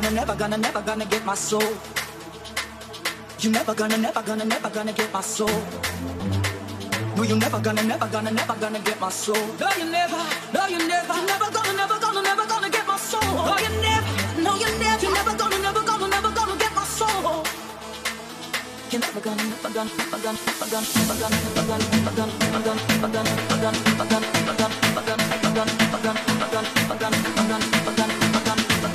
gonna, never gonna, never gonna get my soul. You never gonna, never gonna, never gonna get my soul. No, you never gonna, never gonna, never gonna get my soul. No, you never, no, you never, you never gonna, never gonna, never gonna get my soul. No, you never, no, you never, you never gonna, never gonna, never gonna get my soul. You never gonna, never gonna, never gonna, never gonna, never gonna, never gonna, never gonna, never gonna, never gonna, never gonna, never gonna, never gonna, never gonna, never gonna, never gonna, never gonna, never gonna, never gonna, never gonna.